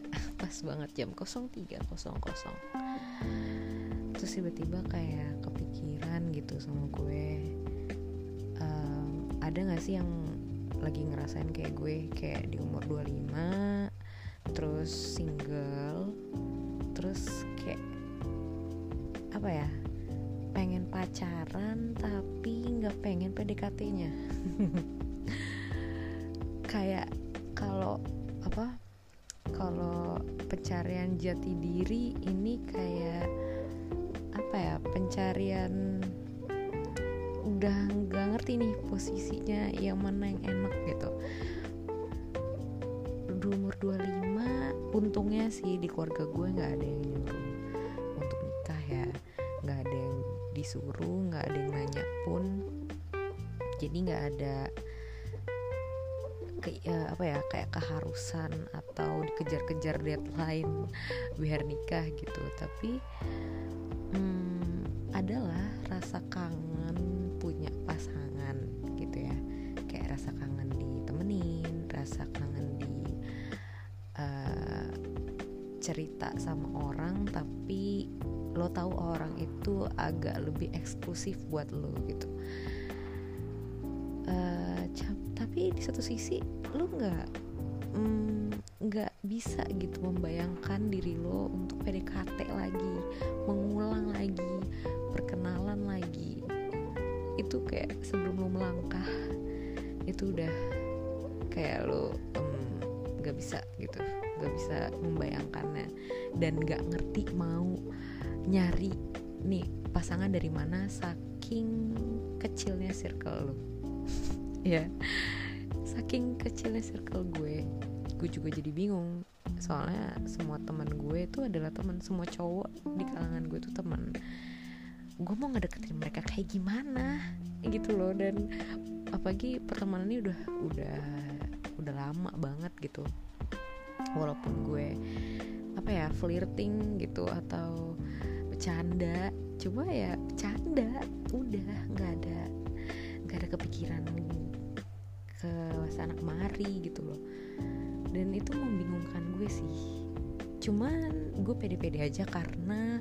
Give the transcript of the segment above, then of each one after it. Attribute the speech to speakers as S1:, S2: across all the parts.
S1: banget jam 03.00 terus tiba-tiba kayak kepikiran gitu sama gue. Um, ada gak sih yang lagi ngerasain kayak gue? Kayak di umur 25 terus single terus kayak apa ya? Pengen pacaran tapi nggak pengen PDKT-nya kayak kalau apa kalau pencarian jati diri ini kayak apa ya pencarian udah nggak ngerti nih posisinya yang mana yang enak gitu. Di umur 25 untungnya sih di keluarga gue nggak ada yang nyuruh untuk nikah ya. Nggak ada yang disuruh nggak ada yang nanya pun. Jadi nggak ada ke, ya, apa ya kayak keharusan atau dikejar-kejar deadline biar nikah gitu. Tapi hmm, adalah rasa kangen punya pasangan gitu ya. Kayak rasa kangen ditemenin rasa kangen di uh, cerita sama orang tapi lo tahu orang itu agak lebih eksklusif buat lo gitu. Uh, tapi di satu sisi lo nggak mm, nggak mm, bisa gitu membayangkan diri lo untuk PDKT lagi mengulang lagi perkenalan lagi. Itu kayak sebelum lo melangkah itu udah kayak lo nggak mm, bisa gitu nggak bisa membayangkannya. Dan nggak ngerti mau nyari nih pasangan dari mana saking kecilnya circle lo ya saking kecilnya circle gue gue juga jadi bingung. Soalnya semua teman gue itu adalah teman semua cowok di kalangan gue tuh teman. Gue mau ngedeketin mereka kayak gimana? Gitu loh dan apalagi pertemanan ini udah udah udah lama banget gitu. Walaupun gue apa ya flirting gitu atau bercanda coba ya bercanda udah nggak ada nggak ada kepikiran ke sana kemari gitu loh. Dan itu membingungkan gue sih. Cuman gue pede-pede aja karena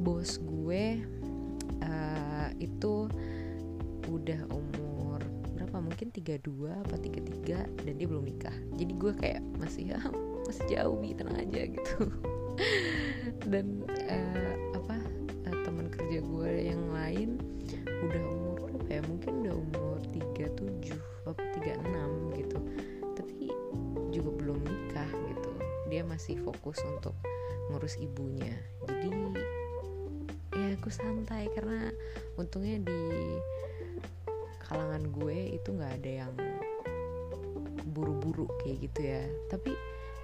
S1: bos gue uh, itu udah umur berapa? Mungkin 32 apa 33 dan dia belum nikah. Jadi gue kayak masih ya masih jauh bi tenang aja gitu. Dan uh, 36 gitu. Tapi juga belum nikah gitu. Dia masih fokus untuk ngurus ibunya. Jadi ya aku santai karena untungnya di kalangan gue itu nggak ada yang buru-buru kayak gitu ya. Tapi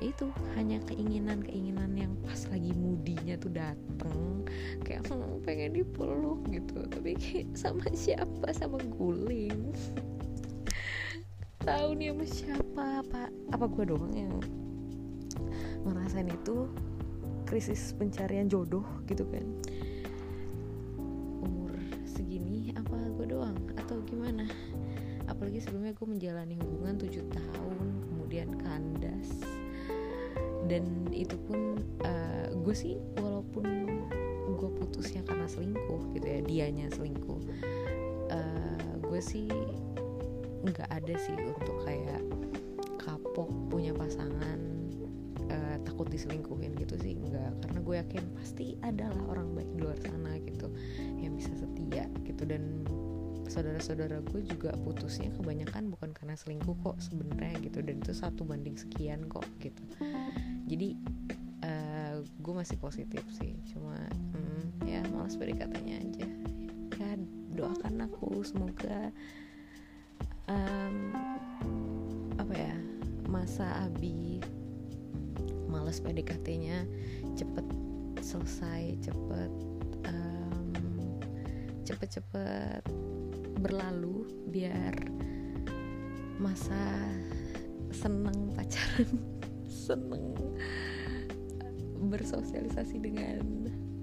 S1: ya itu hanya keinginan-keinginan yang pas lagi mudinya tuh dateng. Kayak pengen dipeluk gitu. Tapi kayak sama siapa? Sama guling tahu nih sama siapa apa apa gue doang yang ngerasain itu krisis pencarian jodoh gitu kan? Umur segini apa gue doang? Atau gimana? Apalagi sebelumnya gue menjalani hubungan 7 tahun kemudian kandas. Dan itu pun uh, gue sih walaupun gue putusnya karena selingkuh gitu ya dianya selingkuh uh, gue sih nggak ada sih untuk kayak kapok punya pasangan uh, takut diselingkuhin gitu sih nggak. Karena gue yakin pasti adalah orang baik di luar sana gitu yang bisa setia gitu. Dan saudara-saudara gue juga putusnya kebanyakan bukan karena selingkuh kok sebenarnya gitu. Dan itu satu banding sekian kok gitu. Jadi uh, gue masih positif sih. Cuma hmm, ya malas katanya aja. Ya doakan aku semoga um, apa ya masa abi males PDKT-nya cepet selesai cepet um, cepet-cepet berlalu biar masa seneng pacaran seneng bersosialisasi dengan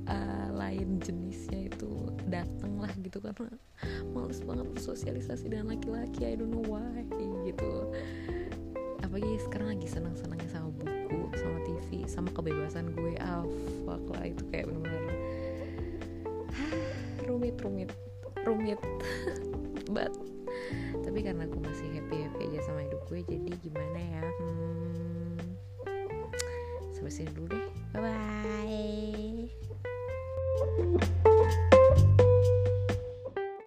S1: uh, lain jenisnya itu datang lah gitu. Karena males banget bersosialisasi dengan laki-laki. I don't know why gitu. Apalagi sekarang lagi senang-senangnya sama buku sama TV sama kebebasan gue. Ah fuck lah itu kayak bener-bener rumit rumit rumit but tapi karena gue masih happy happy aja sama hidup gue jadi gimana ya? Hmm, sampai sini dulu deh. Bye bye Thank you.